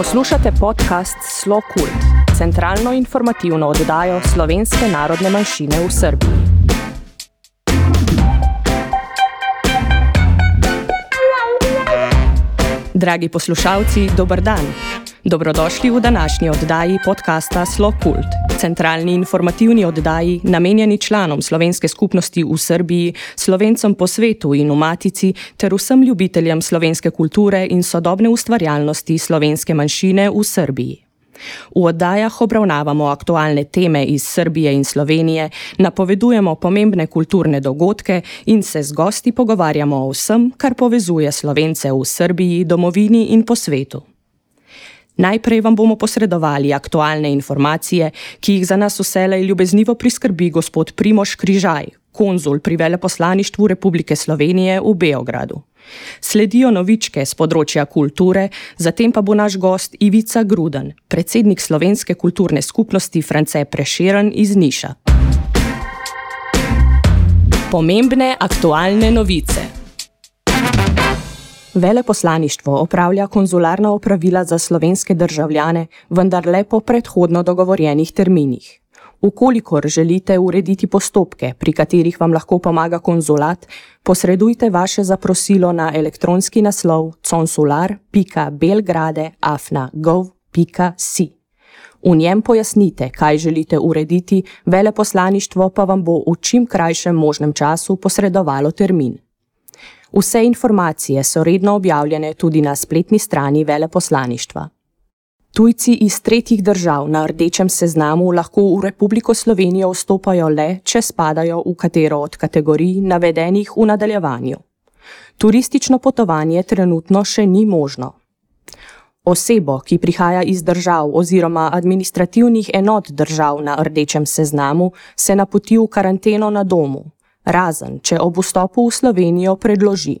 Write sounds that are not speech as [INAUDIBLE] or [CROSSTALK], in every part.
Poslušate podcast Slo Kult, centralno informativno oddajo slovenske narodne manjšine v Srbiji. Dragi poslušalci, dober dan. Dobrodošli v današnji oddaji podcasta Slo Kult centralni informativni oddaji, namenjeni članom slovenske skupnosti v Srbiji, slovencem po svetu in v Matici, ter vsem ljubiteljem slovenske kulture in sodobne ustvarjalnosti slovenske manjšine v Srbiji. V oddajah obravnavamo aktualne teme iz Srbije in Slovenije, napovedujemo pomembne kulturne dogodke in se z gosti pogovarjamo o vsem, kar povezuje slovence v Srbiji, domovini in po svetu. Najprej vam bomo posredovali aktualne informacije, ki jih za nas vselej ljubeznivo priskrbi gospod Primoš Križaj, konzul pri veleposlaništvu Republike Slovenije v Beogradu. Sledijo novičke z področja kulture, zatem pa bo naš gost Ivica Gruden, predsednik slovenske kulturne skupnosti France Preširen iz Niša. Pomembne aktualne novice. Veleposlaništvo opravlja konzularna opravila za slovenske državljane, vendar le po predhodno dogovorjenih terminih. Ukolikor želite urediti postopke, pri katerih vam lahko pomaga konzulat, posredujte vaše zaprosilo na elektronski naslov consular.belgrade.afna.gov.si. V njem pojasnite, kaj želite urediti, veleposlaništvo pa vam bo v čim krajšem možnem času posredovalo termin. Vse informacije so redno objavljene tudi na spletni strani veleposlaništva. Tujci iz tretjih držav na rdečem seznamu lahko v Republiko Slovenijo vstopajo le, če spadajo v katero od kategorij navedenih v nadaljevanju. Turistično potovanje trenutno še ni možno. Osebo, ki prihaja iz držav oziroma administrativnih enot držav na rdečem seznamu, se napoti v karanteno na domu, razen če ob vstopu v Slovenijo predloži.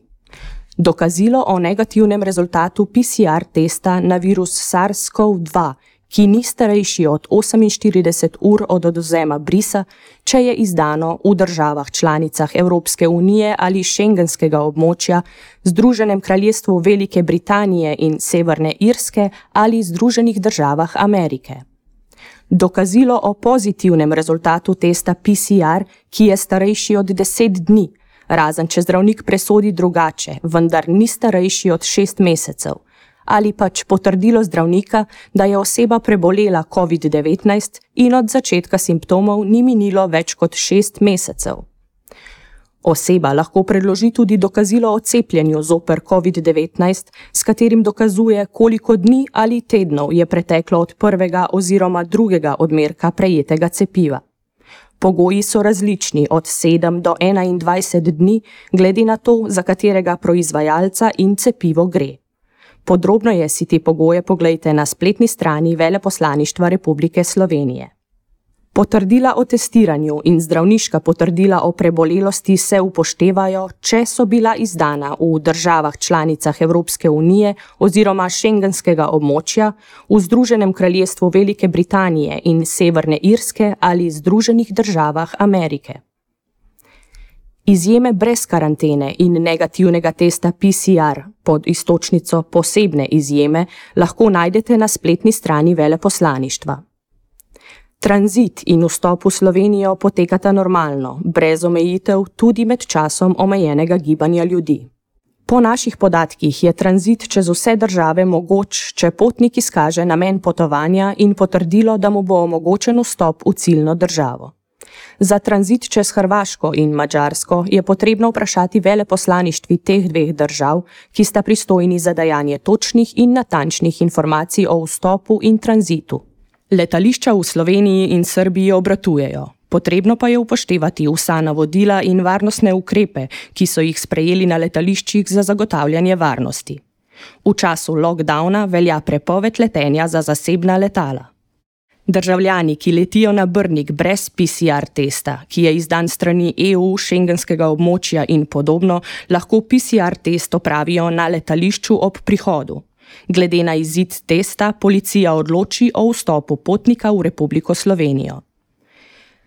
Dokazilo o negativnem rezultatu PCR testa na virus SARS-CoV-2, ki ni starejši od 48 ur od odozema brisa, če je izdano v državah članicah Evropske unije ali šengenskega območja, Združenem kraljestvu Velike Britanije in Severne Irske ali Združenih državah Amerike dokazilo o pozitivnem rezultatu testa PCR, ki je starejši od 10 dni, razen če zdravnik presodi drugače, vendar ni starejši od 6 mesecev, ali pač potrdilo zdravnika, da je oseba prebolela COVID-19 in od začetka simptomov ni minilo več kot 6 mesecev. Oseba lahko predloži tudi dokazilo o cepljenju zoper COVID-19, s katerim dokazuje, koliko dni ali tednov je preteklo od prvega oziroma drugega odmerka prejetega cepiva. Pogoji so različni od 7 do 21 dni, glede na to, za katerega proizvajalca in cepivo gre. Podrobno je si te pogoje pogledajte na spletni strani Veleposlaništva Republike Slovenije. Potrdila o testiranju in zdravniška potrdila o prebolelosti se upoštevajo, če so bila izdana v državah članicah Evropske unije oziroma šengenskega območja, v Združenem kraljestvu Velike Britanije in Severne Irske ali Združenih državah Amerike. Izjeme brez karantene in negativnega testa PCR pod istočnico posebne izjeme lahko najdete na spletni strani veleposlaništva. Tranzit in vstop v Slovenijo potekata normalno, brez omejitev, tudi med časom omejenega gibanja ljudi. Po naših podatkih je tranzit čez vse države mogoč, če potnik izkaže namen potovanja in potrdilo, da mu bo omogočen vstop v ciljno državo. Za tranzit čez Hrvaško in Mačarsko je potrebno vprašati veleposlaništvi teh dveh držav, ki sta pristojni za dajanje točnih in natančnih informacij o vstopu in tranzitu. Letališča v Sloveniji in Srbiji obratujejo. Potrebno pa je upoštevati vsa navodila in varnostne ukrepe, ki so jih sprejeli na letališčih za zagotavljanje varnosti. V času lockdowna velja prepoved letenja za zasebna letala. Državljani, ki letijo na Brnik brez PCR testa, ki je izdan strani EU, šengenskega območja in podobno, lahko PCR test opravijo na letališču ob prihodu. Glede na izid testa, policija odloči o vstopu potnika v Republiko Slovenijo.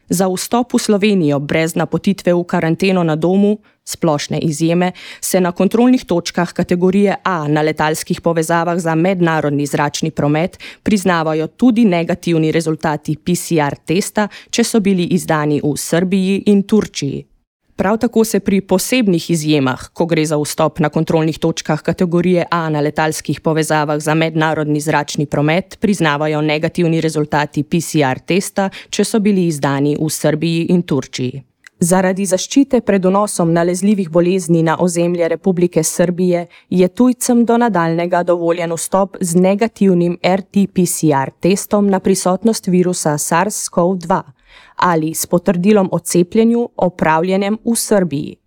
Za vstop v Slovenijo brez napotitve v karanteno na domu Splošne izjeme se na kontrolnih točkah kategorije A na letalskih povezavah za mednarodni zračni promet priznavajo tudi negativni rezultati PCR testa, če so bili izdani v Srbiji in Turčiji. Prav tako se pri posebnih izjemah, ko gre za vstop na kontrolnih točkah kategorije A na letalskih povezavah za mednarodni zračni promet, priznavajo negativni rezultati PCR testa, če so bili izdani v Srbiji in Turčiji. Zaradi zaščite pred donosom nalezljivih bolezni na ozemlje Republike Srbije je tujcem do nadaljnega dovoljen vstop z negativnim RT-PCR testom na prisotnost virusa SARS-CoV-2 ali s potrdilom o cepljenju opravljenem v Srbiji.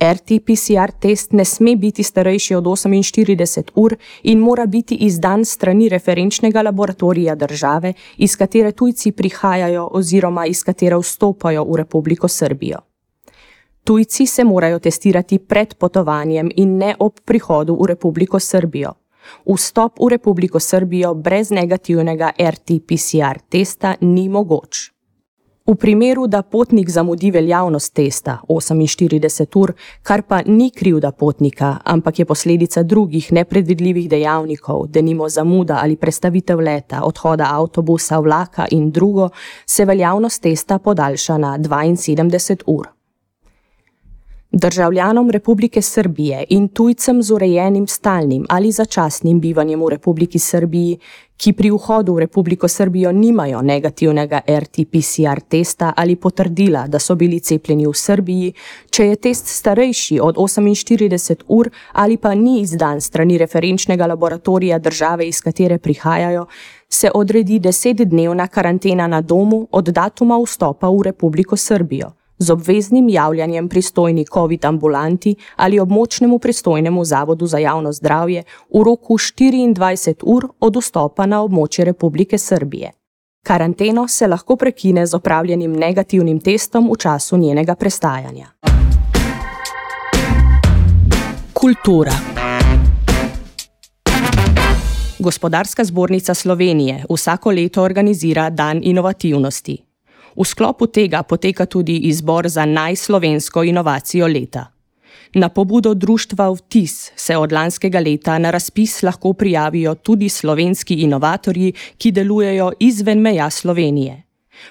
RT-PCR test ne sme biti starejši od 48 ur in mora biti izdan strani referenčnega laboratorija države, iz katere tujci prihajajo oziroma iz katere vstopajo v Republiko Srbijo. Tujci se morajo testirati pred potovanjem in ne ob prihodu v Republiko Srbijo. Vstop v Republiko Srbijo brez negativnega RT-PCR testa ni mogoč. V primeru, da potnik zamudi veljavnost testa 48 ur, kar pa ni krivda potnika, ampak je posledica drugih nepredvidljivih dejavnikov, denimo zamuda ali prestavitev leta, odhoda avtobusa, vlaka in drugo, se veljavnost testa podaljša na 72 ur. Državljanom Republike Srbije in tujcem z urejenim stalnim ali začasnim bivanjem v Republiki Srbiji, ki pri vhodu v Republiko Srbijo nimajo negativnega RT-PCR testa ali potrdila, da so bili cepljeni v Srbiji, če je test starejši od 48 ur ali pa ni izdan strani referenčnega laboratorija države, iz katere prihajajo, se odredi desetdnevna karantena na domu od datuma vstopa v Republiko Srbijo z obveznim javljanjem pristojni COVID ambulanti ali območnemu pristojnemu zavodu za javno zdravje v roku 24 ur od vstopa na območje Republike Srbije. Karanteno se lahko prekine z opravljenim negativnim testom v času njenega prestajanja. Kultura. Gospodarska zbornica Slovenije vsako leto organizira Dan inovativnosti. V sklopu tega poteka tudi izbor za najslovensko inovacijo leta. Na pobudo društva Vtis se od lanskega leta na razpis lahko prijavijo tudi slovenski inovatorji, ki delujejo izven meja Slovenije.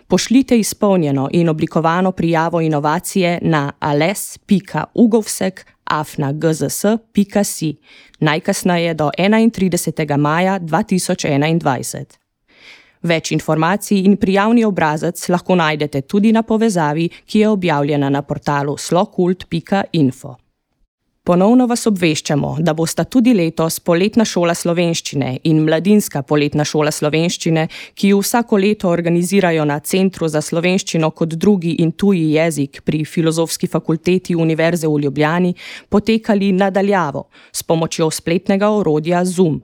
Pošljite izpolnjeno in oblikovano prijavo inovacije na ales.ugovsek.afna.gzs.si najkasneje do 31. maja 2021. Več informacij in prijavni obrazec lahko najdete tudi na povezavi, ki je objavljena na portalu slokult.info. Ponovno vas obveščamo, da bosta tudi letos Poletna šola slovenščine in Mladinska poletna šola slovenščine, ki jo vsako leto organizirajo na Centru za slovenščino kot drugi in tuji jezik pri Filozofski fakulteti Univerze v Ljubljani, potekali nadaljavo s pomočjo spletnega orodja Zoom.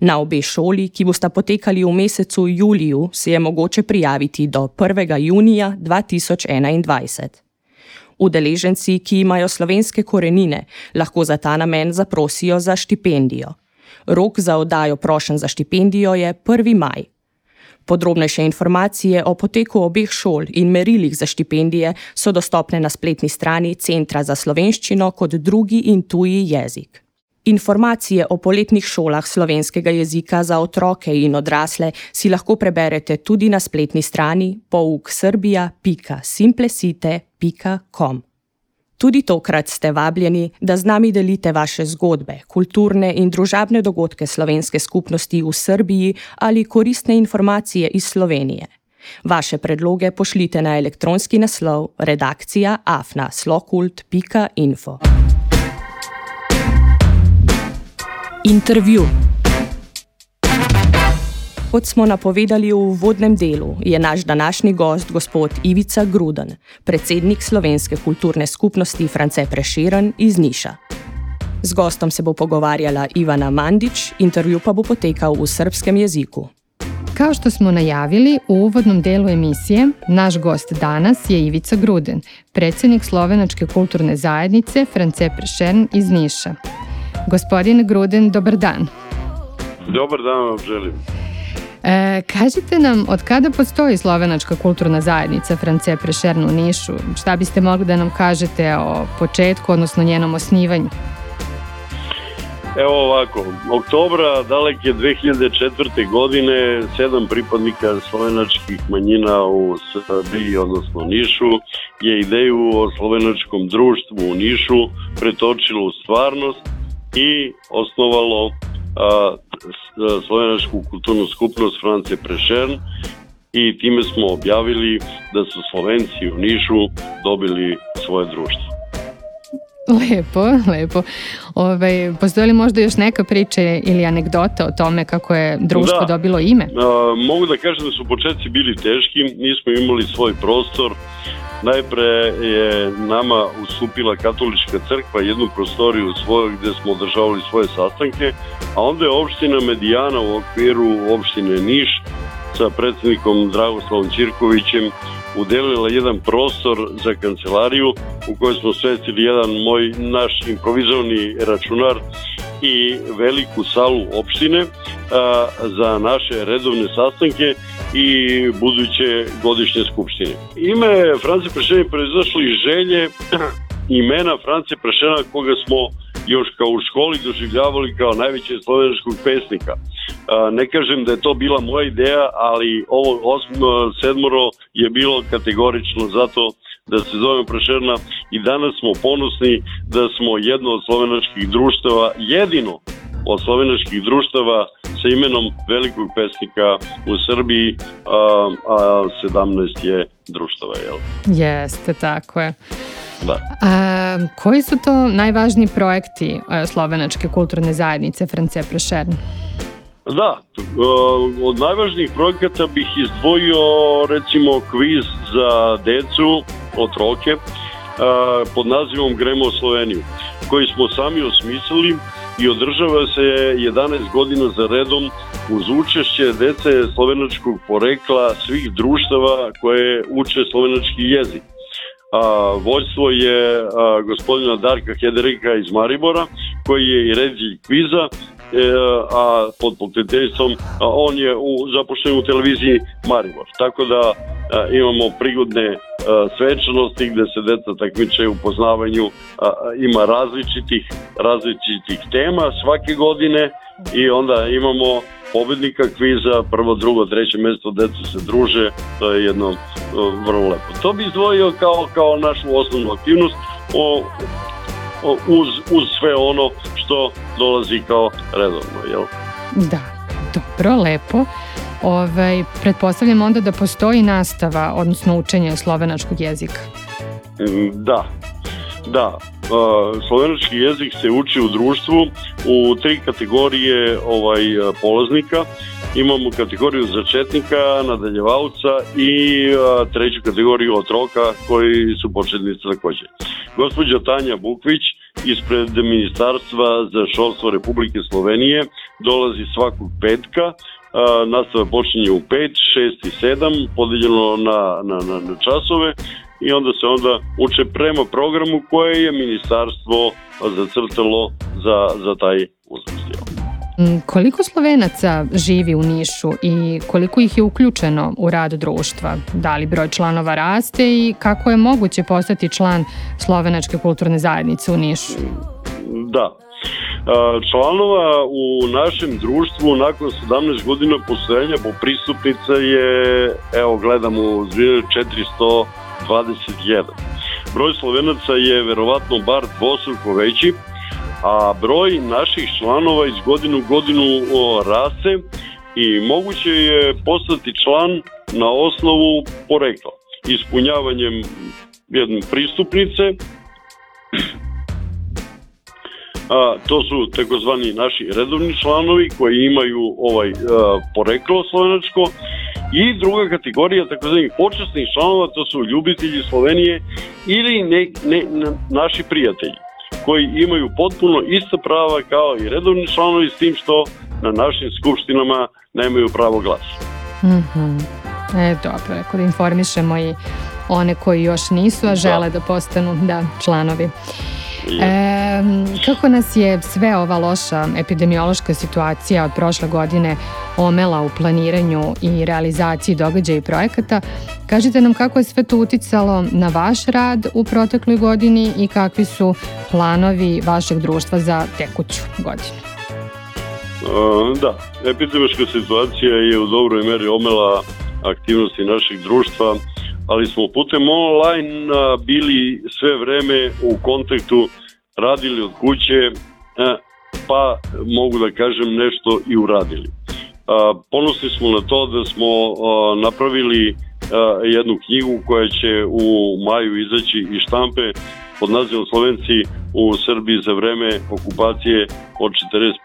Na obe šoli, ki bosta potekali v mesecu juliju, se je mogoče prijaviti do 1. junija 2021. Udeleženci, ki imajo slovenske korenine, lahko za ta namen zaprosijo za štipendijo. Rok za oddajo prošen za štipendijo je 1. maj. Podrobnejše informacije o poteku obeh šol in merilih za štipendije so dostopne na spletni strani Centra za slovenščino kot drugi in tuji jezik. Informacije o poletnih šolah slovenskega jezika za otroke in odrasle si lahko preberete tudi na spletni strani pouksrbia.simplesite.com. Tudi tokrat ste vabljeni, da z nami delite vaše zgodbe, kulturne in družabne dogodke slovenske skupnosti v Srbiji ali koristne informacije iz Slovenije. Vaše predloge pošljite na elektronski naslov redakcija afna.slokult.info. Intervju. Kot smo napovedali v uvodnem delu, je naš današnji gost gospod Ivica Gruden, predsednik Slovenske kulturne skupnosti France Preširen iz Niša. Z gostom se bo pogovarjala Ivana Mandić, intervju pa bo potekal v srpskem jeziku. Kao što smo najavili u uvodnom delu emisije, naš gost danas je Ivica Gruden, predsjednik Slovenačke kulturne zajednice France Prešern iz Niša. Gospodin Gruden, dobar dan. Dobar dan vam želim. E, kažite nam, od kada postoji slovenačka kulturna zajednica France Prešern u Nišu? Šta biste mogli da nam kažete o početku, odnosno njenom osnivanju? Evo ovako, oktobra daleke 2004. godine sedam pripadnika slovenačkih manjina u Srbiji, odnosno Nišu, je ideju o slovenačkom društvu u Nišu pretočilo u stvarnost i osnovalo a, slovenačku kulturnu skupnost France Prešern i time smo objavili da su Slovenci u Nišu dobili svoje društvo. Lepo, lepo. Ove, ovaj, postoji li možda još neka priča ili anegdota o tome kako je društvo da. dobilo ime? A, mogu da kažem da su početci bili teški, nismo imali svoj prostor. Najpre je nama ustupila katolička crkva jednu prostoriju svoju gde smo održavali svoje sastanke, a onda je opština Medijana u okviru opštine Niš sa predsednikom Dragoslavom Ćirkovićem udelila jedan prostor za kancelariju u kojoj smo svestili jedan moj naš improvizovani računar i veliku salu opštine a, za naše redovne sastanke i buduće godišnje skupštine. Ime France Prešena je proizašlo iz želje [CLEARS THROAT] imena France Prešena koga smo još kao u školi doživljavali kao najvećeg slovenačkog pesnika. Ne kažem da je to bila moja ideja, ali ovo osmo, sedmoro je bilo kategorično zato da se zovemo Prešerna i danas smo ponosni da smo jedno od slovenačkih društava, jedino od slovenačkih društava sa imenom velikog pesnika u Srbiji, a, a 17 je društava, jel? Jeste, tako je. Da. A, koji su to najvažniji projekti e, slovenačke kulturne zajednice France Prešern? Da, e, od najvažnijih projekata bih izdvojio recimo kviz za decu, otroke, e, pod nazivom Gremo Sloveniju, koji smo sami osmislili i održava se 11 godina za redom uz učešće dece slovenačkog porekla svih društava koje uče slovenački jezik a, vođstvo je a, gospodina Darka Hederika iz Maribora, koji je i reditelj kviza, e, a pod pokretiteljstvom on je u, zapošljen u televiziji Maribor. Tako da imamo prigodne a, svečanosti gde se deca takmičaju u poznavanju, a, ima različitih, različitih tema svake godine i onda imamo pobednika kviza, prvo, drugo, treće mesto, deca se druže, to je jedno vrlo lepo. To bi izdvojio kao, kao našu osnovnu aktivnost o, o, uz, uz sve ono što dolazi kao redovno, jel? Da, dobro, lepo. Ovaj, pretpostavljam onda da postoji nastava, odnosno učenje slovenačkog jezika. Mm, da, da. Slovenački jezik se uči u društvu u tri kategorije ovaj polaznika imamo kategoriju začetnika, nadaljevalca i a, treću kategoriju otroka koji su početnici takođe. Gospođa Tanja Bukvić ispred Ministarstva za šolstvo Republike Slovenije dolazi svakog petka nastava počinje u 5, 6 i 7 podeljeno na, na, na, na časove i onda se onda uče prema programu koje je ministarstvo zacrtalo za, za taj uzrast. Mm, koliko Slovenaca živi u Nišu i koliko ih je uključeno u rad društva? Da li broj članova raste i kako je moguće postati član Slovenačke kulturne zajednice u Nišu? Da, Članova u našem društvu nakon 17 godina postojanja po pristupnica je, evo gledamo, 421. Broj slovenaca je verovatno bar dvostruko veći, a broj naših članova iz godinu u godinu raste i moguće je postati član na osnovu porekla, ispunjavanjem jedne pristupnice, a, to su takozvani naši redovni članovi koji imaju ovaj a, poreklo slovenačko i druga kategorija takozvanih počasnih članova to su ljubitelji Slovenije ili ne, ne, naši prijatelji koji imaju potpuno ista prava kao i redovni članovi s tim što na našim skupštinama nemaju pravo glasa. Mm -hmm. E, dobro, ako da informišemo i one koji još nisu, a žele da, da postanu da, članovi. E, kako nas je sve ova loša epidemiološka situacija od prošle godine omela u planiranju i realizaciji događaja i projekata, kažite nam kako je sve to uticalo na vaš rad u protekloj godini i kakvi su planovi vašeg društva za tekuću godinu? Da, epidemiološka situacija je u dobroj meri omela aktivnosti našeg društva, ali smo putem online bili sve vreme u kontaktu, radili od kuće, pa mogu da kažem nešto i uradili. Ponosni smo na to da smo napravili jednu knjigu koja će u maju izaći iz štampe pod nazivom Slovenci u Srbiji za vreme okupacije od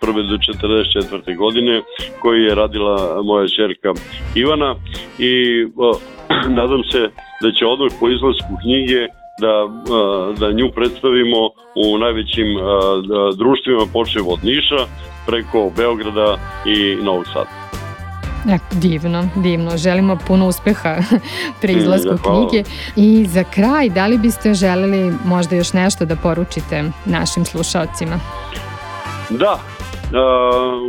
41. do 44. godine koju je radila moja čerka Ivana i [CLEARS THROAT] nadam se da će odmah po izlasku knjige da, da nju predstavimo u najvećim društvima počev od Niša preko Beograda i Novog Sada. E, divno, divno. Želimo puno uspeha [LAUGHS] pre mm, izlasku mm, knjige. I za kraj, da li biste želeli možda još nešto da poručite našim slušalcima? Da,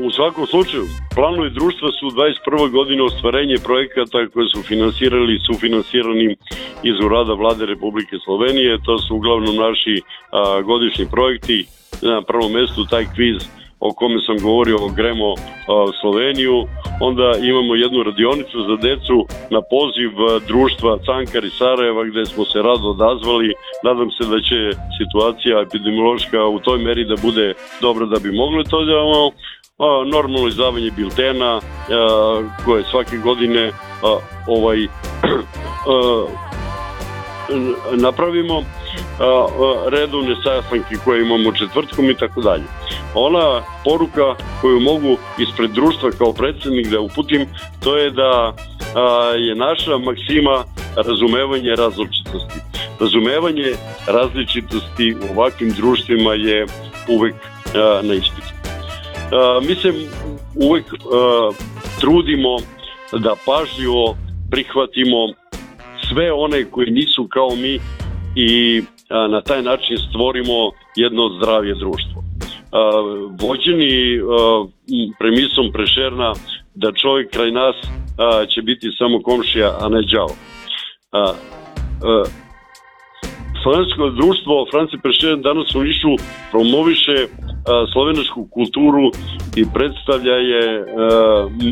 u svakom slučaju, planovi društva su 21. godine ostvarenje projekata koje su finansirali i sufinansirani iz urada vlade Republike Slovenije. To su uglavnom naši godišnji projekti. Na prvom mestu taj kviz o kome sam govorio o Gremo Sloveniju, onda imamo jednu radionicu za decu na poziv društva Cankar i Sarajeva gde smo se rado odazvali. Nadam se da će situacija epidemiološka u toj meri da bude dobra da bi mogli to da normalno izdavanje biltena koje svake godine ovaj [CLEARS THROAT] napravimo redovne sastanke koje imamo četvrtkom i tako dalje. Ona poruka koju mogu ispred društva kao predsednik da uputim, to je da je naša maksima razumevanje različitosti. Razumevanje različitosti u ovakvim društvima je uvek na ispitu. Mi se uvek trudimo da pažljivo prihvatimo sve one koji nisu kao mi i na taj način stvorimo jedno zdravije društvo. Vođeni premisom Prešerna da čovjek kraj nas će biti samo komšija, a ne đavo. Slovensko društvo Franci Prešeren danas u Nišu promoviše slovenačku kulturu i predstavlja je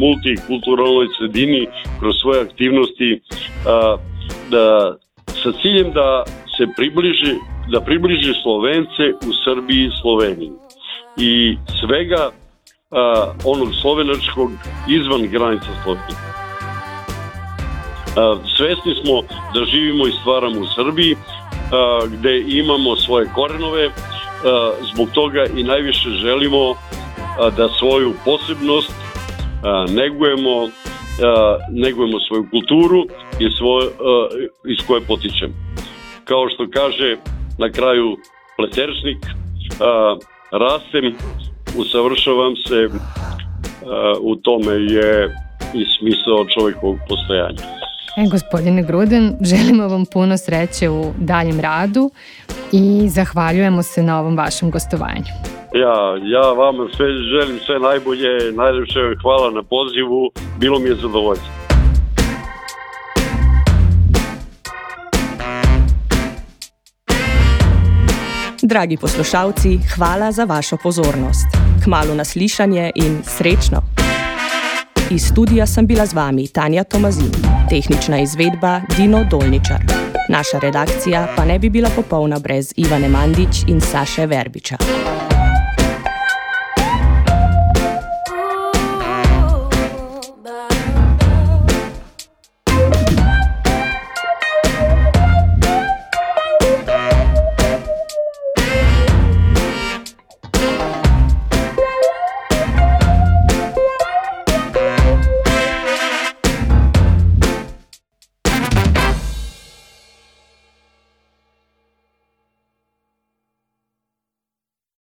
multikulturalnoj sredini kroz svoje aktivnosti da, sa ciljem da se približi, da približi Slovence u Srbiji i Sloveniji. I svega a, onog slovenačkog izvan granica Slovenije. A, svesni smo da živimo i stvaramo u Srbiji, a, gde imamo svoje korenove, a, zbog toga i najviše želimo a, da svoju posebnost a, negujemo, a, negujemo svoju kulturu i svoj, a, iz koje potičemo kao što kaže na kraju pleteršnik, a, rastem, usavršavam se, a, u tome je i smisao čovjekovog postojanja. E, gospodine Gruden, želimo vam puno sreće u daljem radu i zahvaljujemo se na ovom vašem gostovanju. Ja, ja vam sve želim sve najbolje, najljepše hvala na pozivu, bilo mi je zadovoljstvo. Dragi poslušalci, hvala za vašo pozornost. Kmalo naslišanje in srečno. Iz studija sem bila z vami Tanja Tomazin, tehnična izvedba Dino Dolničar. Naša redakcija pa ne bi bila popolna brez Ivane Mandič in Saše Verbiča.